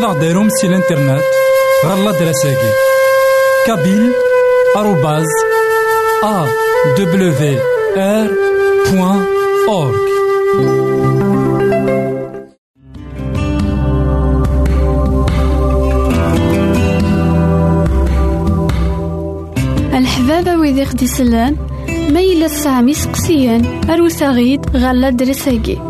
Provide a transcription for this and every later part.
ماذا غديرهم سي الانترنت غالا دراساكي كابيل آروباز أ دبليو آر بوان أورك الحبابة ويدي خدي سلان ما سقسيان أروت غيد غالا دراساكي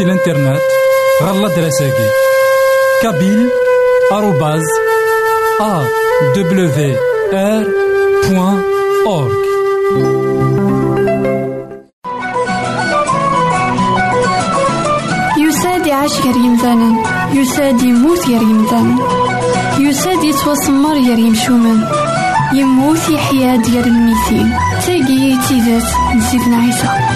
الانترنت؟ غالا دراساكي. كابيل آروباز أ دبليو آر بوان أورك يساد يعيش غير يمثالا يساد يموت غير يمثالا يساد يتوسمر غير يمشومان يموت يحيا ديال الميتين. تاقي تيزات نزيدنا عيسى.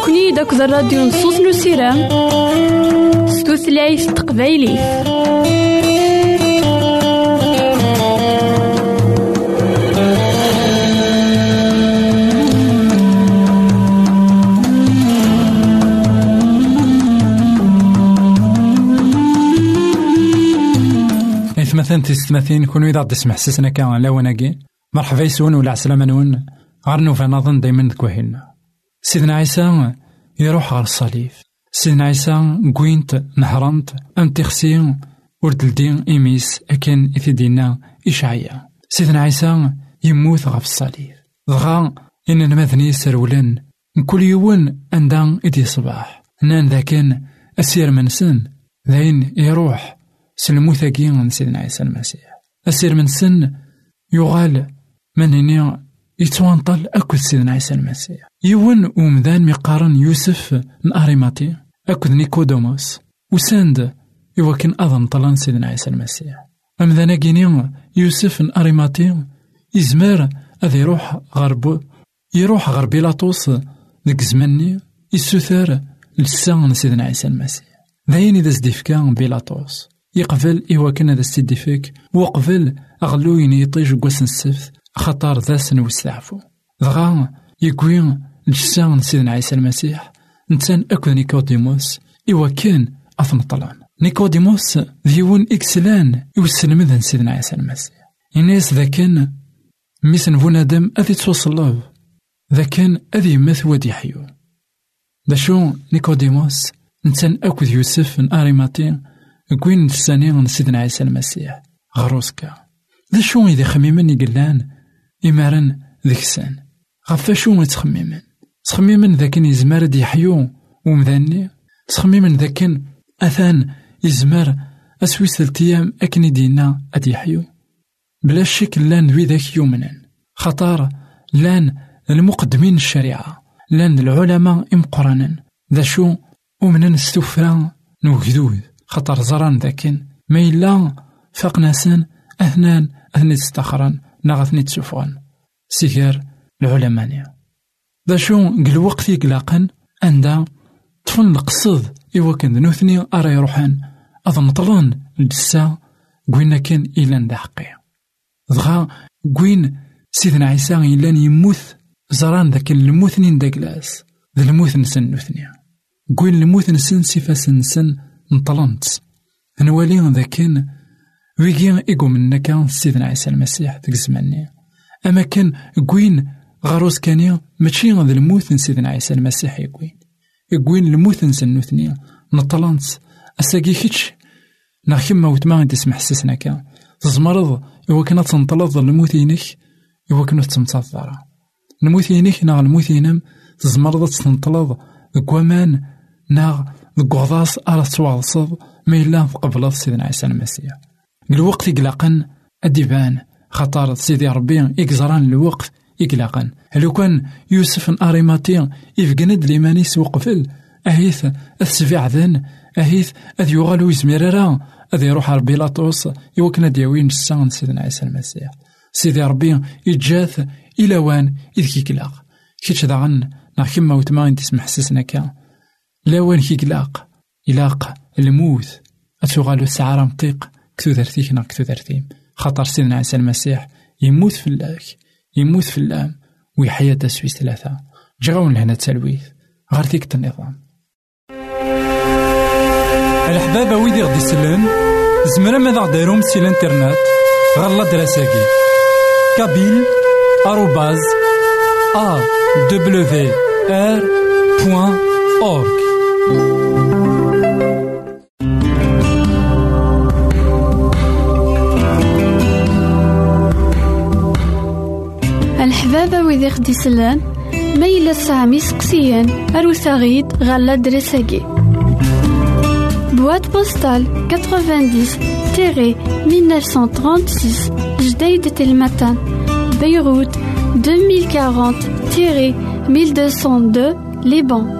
أقلكني داك الراديو نصوص نسيرام ستوثلايف تقبايلي. إثمثن تستمثين كونو إذا تسمح سسنا كان لاوناكي مرحبا يسون ولا عسلامة نون. غار نوفا نظن دايما ذكوهينا سيدنا عيسى يروح غار الصليب. سيدنا عيسى كوينت نهرنت أم تخسي وردلدين إيميس أكن إثدينا إشعيا. سيدنا عيسى يموت غف الصليب. دغا إن نمذني سرولن كل يوم أندا إدي صباح. نان ذاكن أسير منسن ذاين يروح سلموثاكي من سيدنا عيسى المسيح. أسير من سن يغال من هنا يتوانطل أكد سيدنا عيسى المسيح. يون ومدان مقارن يوسف من أريماتي. أكد نيكودوموس وساند يوكن أظن طلان سيدنا عيسى المسيح. أمذانا كيني يوسف من أريماتي. يزمر أذ يروح غرب. يروح غير بيلاطوس ديك زماني يسوثر لسان سيدنا عيسى المسيح. ذاين إذا زديفكا بيلاطوس يقبل إوا كان هذا ستيديفيك وقبل أغلو ينيطيج قوس السفت خطر ذاسن وستعفو دغا يكوين لجسان سيدنا عيسى المسيح. نتان أكد نيكوديموس. إوا كان أثن طلان نيكوديموس ديون إكسلان يوسلم سيدنا عيسى المسيح. الناس ذا كان ميسن بنادم أذي توصل ذا كان أذي يمث ودي حيو دا شو نيكوديموس؟ نتان أكد يوسف من أريماتين كوين من سيدنا عيسى المسيح. غروسكا. ذا شو إذا خميمن يقلان إمارن غفا شو تخميمن تخميمن ذاكن يزمر دي حيو ومذاني؟ تخميمن ذاكن أثان يزمر أسويس ثلتيام أكن دينا أدي حيو؟ بلا شك لأن ذوي ذاك يومنا. خطار لأن المقدمين الشريعة. لأن العلماء إمقرانا ذا شو ومن نستوفرا نوكدود خطر زران ذاكن. ما إلا فاقناسن أثنان أثني نغثني تسوفغن سيغار العلمانية. ذا شو قل وقت يقلاقن أندا طفن القصد إوا كان ذنوثني أرى يروحان. أظن طلان الجسا قوينا كان إلا دا حقي دغا قوين سيدنا عيسى إلا يموت زران ذاك الموثنين دا كلاس ذا الموث نسن نوثني. قوين الموث نسن سيفاس نسن نطلنت نوالي ذا كان ويجي إيقو منا كان سيدنا عيسى المسيح ديك الزماني أما كان قوين غاروس كانيا ماشي غاد الموت سيدنا عيسى المسيح يقوين يقوين الموت نسن نوثني نطلنت. أساقي كيتش. نا كيما وتما تسمح سسنا كان تزمرض. إوا كنا تنطلض الموتينك إوا كنا تمتظر الموتينك نا الموتينم تزمرض تنطلض. كوامان نا دكوضاس أرى تواصل ما إلا قبل سيدنا عيسى المسيح. الوقت يقلقن أديبان خطر سيدي ربي إكزران الوقت يقلقن لو كان يوسف أريماتي يفقند ليمانيس وقفل أهيث السبيع ذن أهيث أذ يغالو يزمير راه أذ يروح على بيلاطوس يوكنا دياوين السان سيدنا عيسى المسيح. سيدي ربي يجاث إلى وان إذ كيكلاق كيتش داغن نا كيما وتما تسمح سسنا كان. لا وين كيكلاق إلاق الموت. أتوغالو السعارة مطيق. كتو درتيك نا كتو درتيم خاطر سيدنا عيسى المسيح يموت في اللاك يموت في اللام ويحيا تسويس ثلاثة. جغون لهنا تسلويث. غير تيك النظام الحبابة ويدي غدي يسلن زمرا ماذا غديرهم سي الانترنت غالا دراساكي كابيل آروباز أ دبليو آر بوان baba wid i ɣ-d-islan, ma. Boîte postale 90-1936, Jdeï de Telmatan, Beyrouth 2040-1202, Liban.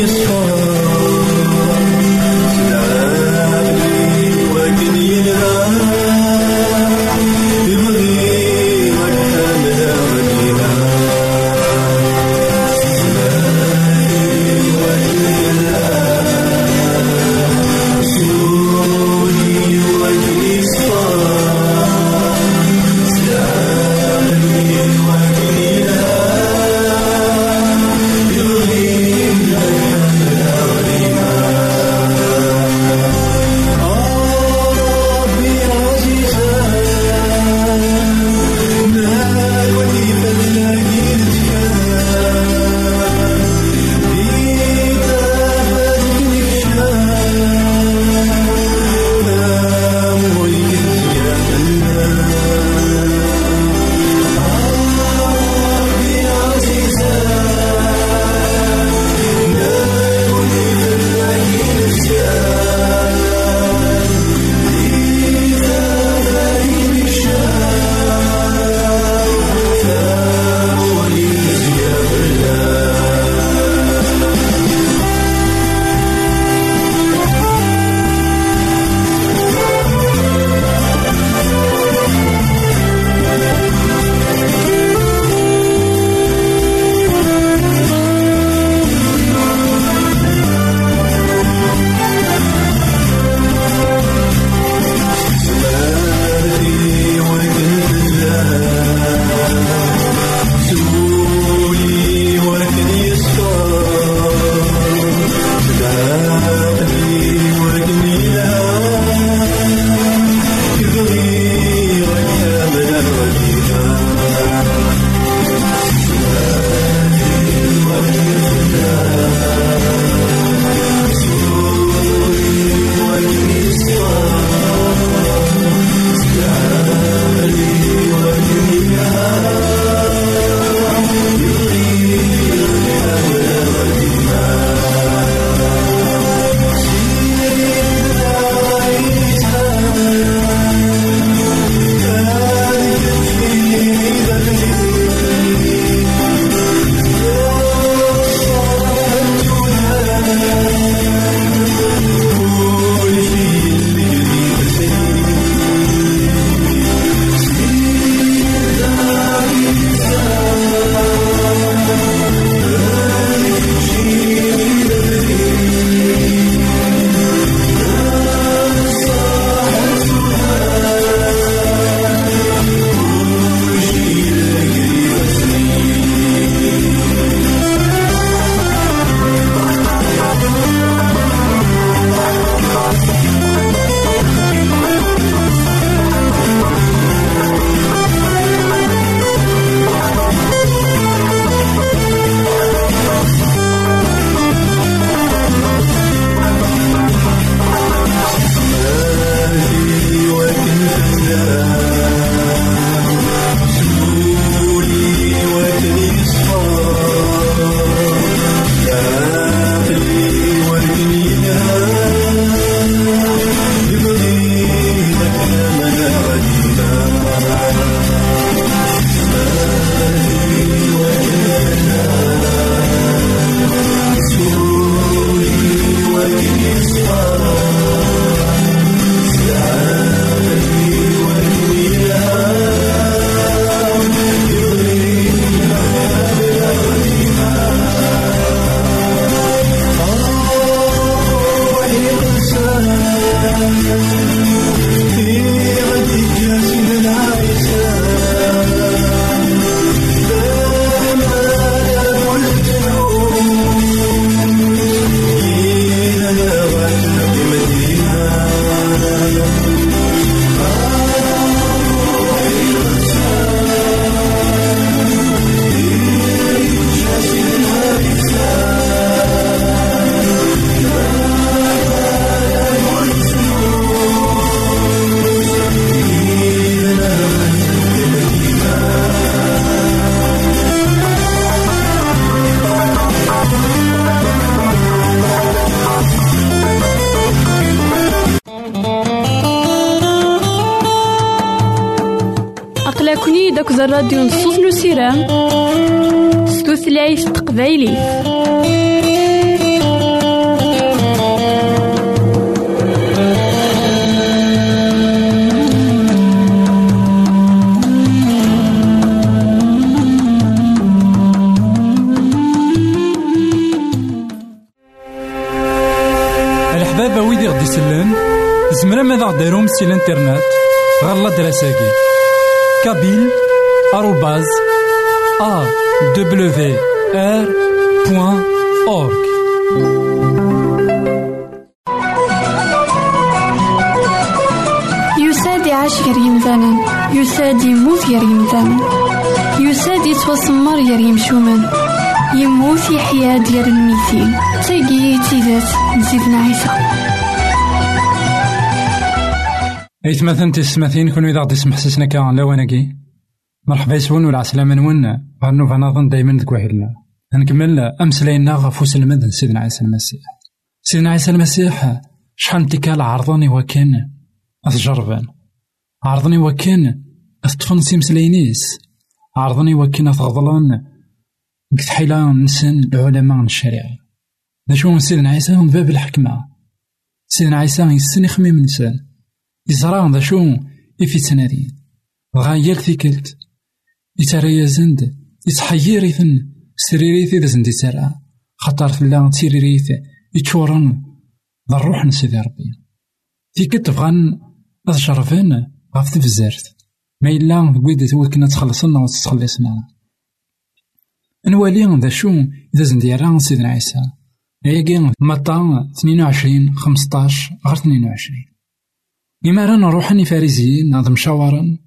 obvious for الراديو نصوص نسيرام ستوثلايف تقبايلي. زمرا ماذا غديرهم سي الانترنت. غالا دراساكي. كابيل. بوان أورك يساد يعيش غير يمثالا يساد يموت غير يمثالا يساد يتوسمر غير يمشومان يموت يحيا ديال الميتين تاقي تيزات نزيدنا عيسى. إيثمثن تسمثين كون إذا غدي يسمح سسنا كان لواناكي مرحبا يسون ولا عسلامة نون غنو فنظن دايما ذك وحيدنا. نكمل أمسلاينا غف وسلمد سيدنا عيسى المسيح. سيدنا عيسى المسيح شحال تكال عرضني وكان أتجربان عرضني وكان أتطفن سيمسلاينيس عرضني وكان أتغضلان قلت حيلا نسن العلماء الشريعة. شو سيدنا عيسى من باب الحكمة. سيدنا عيسى يسن يخمم نسان. يزرع ذا شو إفي تنادين غا يال ثيكلت يترى يزند يتحير إثن سريريث إذا زند يترى خطر فلا تيريريث يتشورن ذا الروح نسيدي ربي ثيكلت بغان أتشرفن غاف تفزرت ما إلا بويدة كنا تخلصنا وتتخلصنا نوالي ذا شو إذا زند يرى سيدنا عيسى. هي مطا 22 15 غير 22 إما رانا نروحن فارزيين ناض مشاورا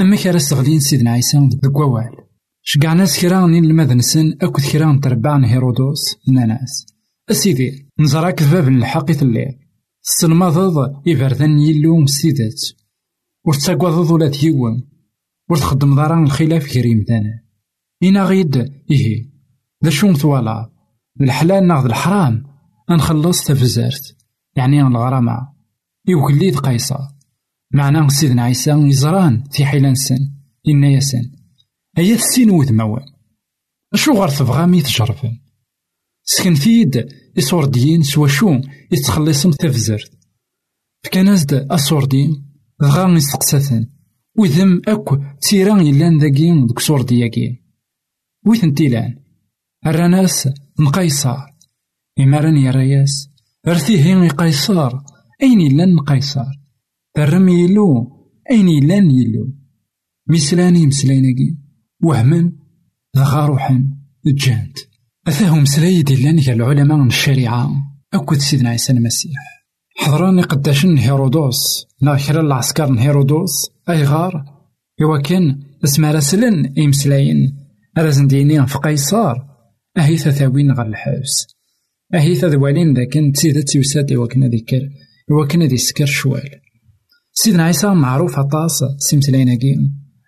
أما كرا استغلين سيدنا عيسى ديك ووال شقع ناس كرا نين الماذ نسن أكد كرا نتربع هيرودوس ناس أسيدي نزراك باب الحق الليل تسلمضض إبردان يلو مسيدات ورتساقوضض ولا ديوان ورتخدم ضران الخلاف كريم دانا إنا غيد إيه ذا شوم ثوالا الحلال ناخذ الحرام أنخلص تفزارت يعني الغرامة يوكليد قيصر معناه سيدنا عيسى يزران في حيلانسن إنا ياسن أيا السين وذموان أشو غار تبغى مي تجربن سكن فيد إسورديين سوا شو يتخلصن تفزرت. فكان زد أسوردين غا يستقساثن وذم أكو تيران يلان ذاكين دوك سوردياكي ويثن تيلان الرناس نقيصر إمارن يراياس ارثيه قيصر أين يلان قيصر ترم يلو أين يلان يلو مسلاني مسلايناكي وهما دغا روحا جانت أثاهم سلايد لأن العلماء من الشريعة أكد سيدنا عيسى المسيح حضراني قداشن هيرودوس خلال العسكر هيرودوس أي غار كان اسم راسلن إمسلاين رازن ديني في قيصر أهي ثاوين غير الحبس أهي ذوالين ذاك تسيدت يوساد إوا كان ذكر كان دي سكر شوال سيدنا عيسى معروف عطاس سيمتلايناكي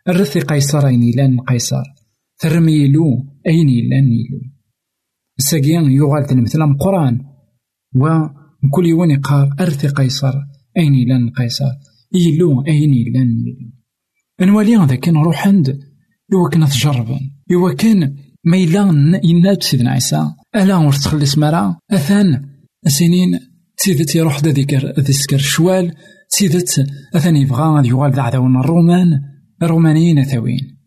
الرثي قيصر أين يلان قيصر. ترمي يلو أين يلان يلو. الساقيان يغال تلمثل القرآن. وكل يوم يقال أرثي قيصر أين يلان قيصر. يلو أين يلان يلو. انوالي هذا كان روح عند يوا كان تجربا يوا كان ما يلان يناد سيدنا عيسى. ألا ورتخلص مرا. أثان سنين تيدت يروح ذا ذيكر ذيسكر شوال. تيدت أثني يبغى غادي يوغال ذا الرومان الرومانيين ثاوين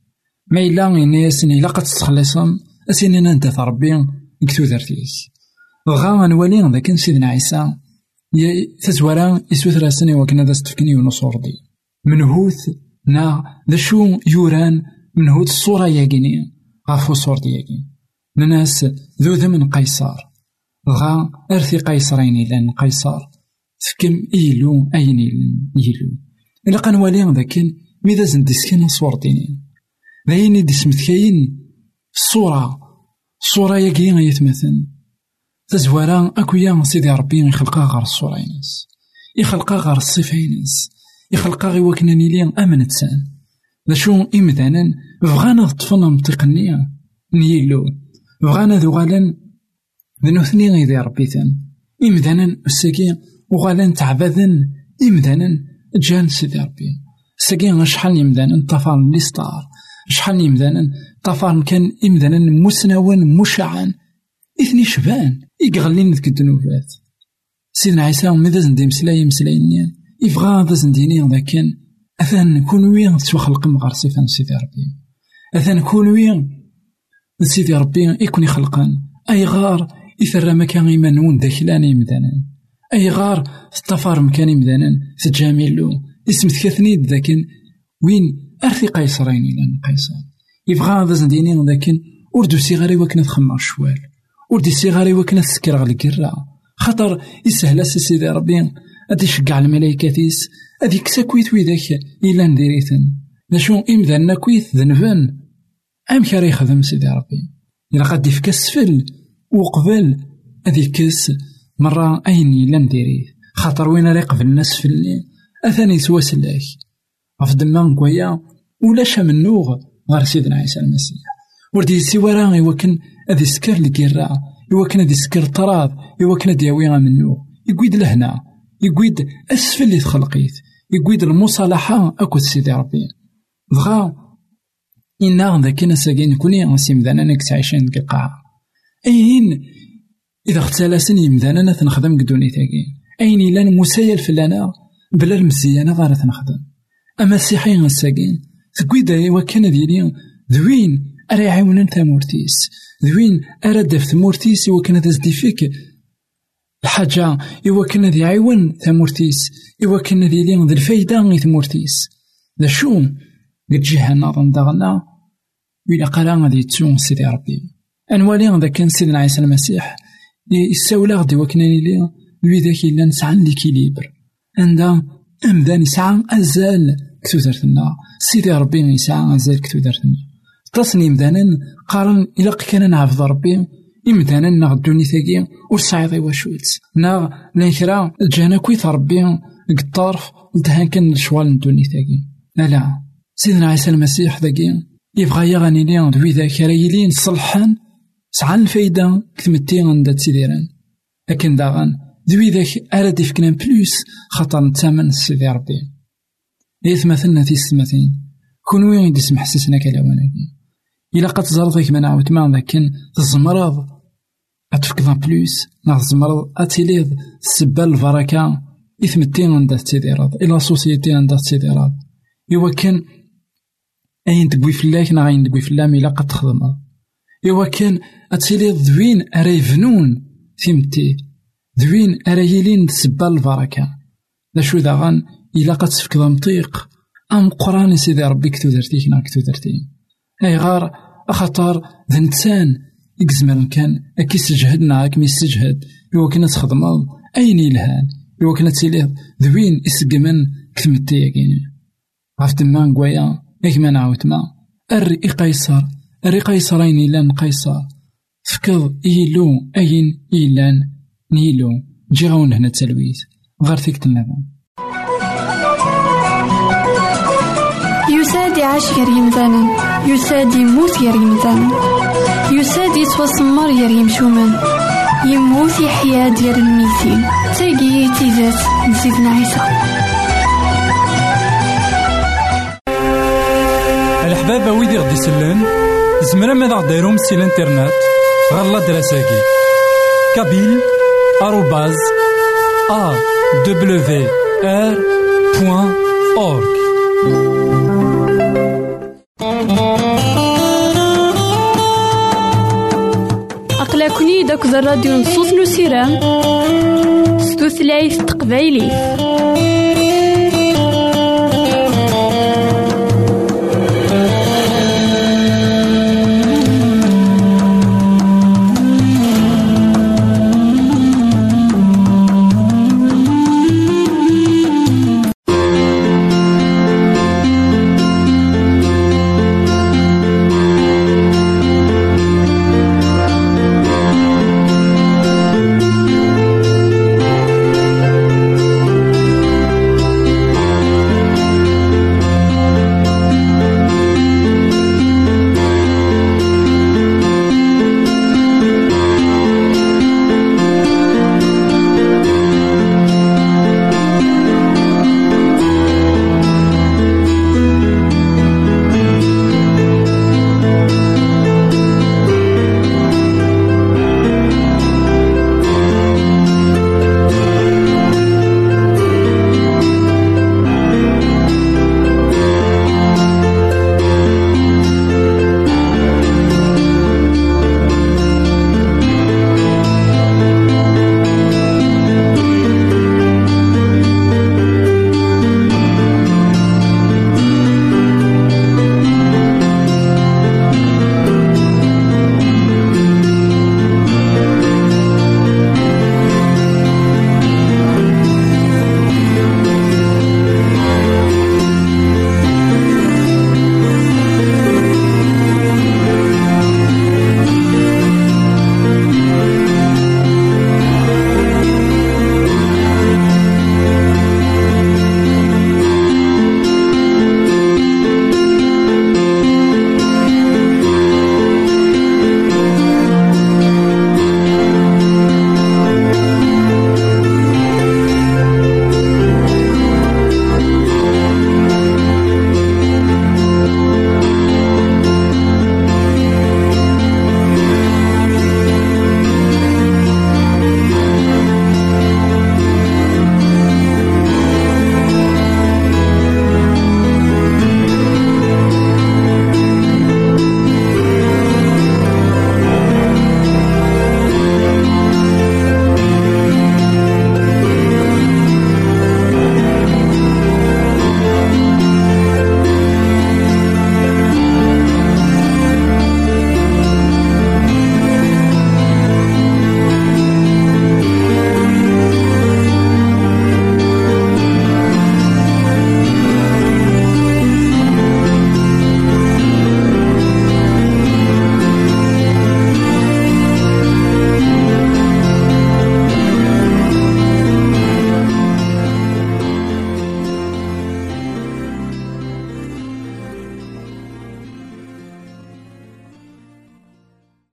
ما إلا إني سني إلا قد تخلصهم أسيني ننت ربي كتو ذرتيس بغا نولي ذاك سيدنا عيسى تزورا يسوث راسني وكنا ذا ستفكني ونصور دي منهوث نا ذا شو يوران منهوث الصورة ياكيني غافو صور دياكي ناس ذو من قيصر غا أرثي قيصرين لأن قيصر تفكم إيلو أين يلو إلا قنوالي ذاكن ميدا زند ديسكين صورتين ذاين دي سمثكاين الصورة الصورة ياكي يتمثل تزوارا أكويا سيدي ربي يخلقها غير الصورة ينس. يخلقها غير الصفة ينس. يخلقها غير وكنا نيليا أمن تسان ذا شو إمدانا بغانا طفنا منطقنيا نيلو. بغانا ذو غالا ذنوثني غيدي ربيتن إمدانا الساقي وغالان تعبذن إمدانا جان سيدي ربي. الساقي شحال إمدانا طفال لي ستار شحال إمدانا طفار كان إمدانا مسنوان مشعا إثني شبان إيغلين ذك الدنوبات سيدنا عيسى ماذا زندي مسلاي مسلايني يبغى هذا زنديني لكن أثان نكون وين تسوى خلق مغار صفان سيدي ربي. أثان نكون وين سيدي ربي يكون يخلقان أي غار إثر مكان يمنون داخلان يمدانا أي غار الطفار مكان يمدانا تجاملو اسم تكثني لكن وين أرثي قيصرين إلى قيصر. يبغى هذا زنديني لكن أردو سيغاري وكنا تخمر شوال. أردو سيغاري وكنا تسكر غلي خاطر يسهل سيدي ربي. أدي يشجع الملايكة تيس. أدي كساكويت ويداك إلا نديريتن. نشو إمذان كويت ذنبان أم كاري يخدم سيدي ربي. إلا قد يفك السفل وقبل أدي كس مرة أين إلا نديريه خاطر وين راه يقبل الناس في الليل؟ أثاني سلاك. غف دما نكويا ولاش منوغ غير سيدنا عيسى المسيح. وردي سيورا يوكن أدي سكر الكيرا يوكن أدي سكر طراد يوكن أدي ياويها منو يقويد لهنا يقويد أسفل اللي تخلقيت. يقويد المصالحة أكود سيدي ربي. دغا إنا ذاك نساقين كوني غنسي مدانا نك تعيشين ديك القاعة أين إذا اختلاسن يمدانا تنخدم قدوني تاقين أين إلا مسايل فلانا بلا المزيانة غارة تنخدم. أما السيحي غنساقين تقويد وكان ديالي. ذوين أرا يعاونن تامورتيس ذوين أرا داف تمورتيس وكان تزدي فيك. الحاجة إوا كنا ذي عيون ثمورتيس إوا كنا ذي لين ذي الفايدة غي ثمورتيس ذا شو قد جيها نظن داغنا وإلا قالا غادي تسون سيدي ربي. أنوالي ذا كان سيدنا عيسى المسيح. يساولا غدي وكنا لي لوي ذاك إلا نسعى ليكيليبر عندها أمدان يسعى أزال كتوزرتنا سيدي ربي يسعى أزال كتوزرتنا تصني مدانا قارن إلا كان نعبد ربي. إمدانا ناغ الدونيتاكي ور سعيد واشوت ناغ لأن كرا جانا كويت ربي الطرف دهان كان الشوال الدونيتاكي لا سيدنا عيسى المسيح ذاكي يبغى يغني لي دوي ذاك رايلين صلحان سعان الفايدة كتمتي عند تسيديران. لكن داغن دوي ذاك أراد يفكنا بلوس خاطر نتامن سيدي ربي. إيث مثلنا في السماتين كون وين يدي سمح سيسنا إلا قد تزرد كيما نعاود ما لكن تزمرض أتفكض بلوس. نا تزمرض أتيليض السبة البركة إثمتين عندها تيديراد إلا سوسيتي عندها تيديراد إوا كان أين تقوي فلاك نا غاين تقوي فلام إلا قد تخدمها. إوا كان أتيليض ذوين أراي فنون ثمتي ذوين أراي يلين تسبة البركة لا شو داغان إلا قد تفكض مطيق أم قران سيدي ربي كتو درتيك نا كتو درتي غار أخطر ذنتان إكزمر كان أكي سجهدنا أكي يستجهد إوا كنا تخدمض أين يلهان إوا كنا تسيليض ذوين إسقمن كتمتي تما نقويا إيك ما نعاود ما أري قيصر أري قيصرين إلان قيصر فكض إيلو أين إيلان نيلو. جي غاون هنا تسلويت غار ثيكت النظام يساد عاش غير يمثالا يساد يموت غير يمثالا يساد يتوسمر غير يمشومان يموت يحيا ديال الميتين تاقي تيزات نسيتنا عيسى. الحباب ويدي غدي يسلن زمرا ماذا غديرهم سي الانترنت غالا دراساكي. كابيل آروباز أ دبليو آر بوان أورك أقلكني داك الراديو نصوص نسيران ستوثلايف تقبايلي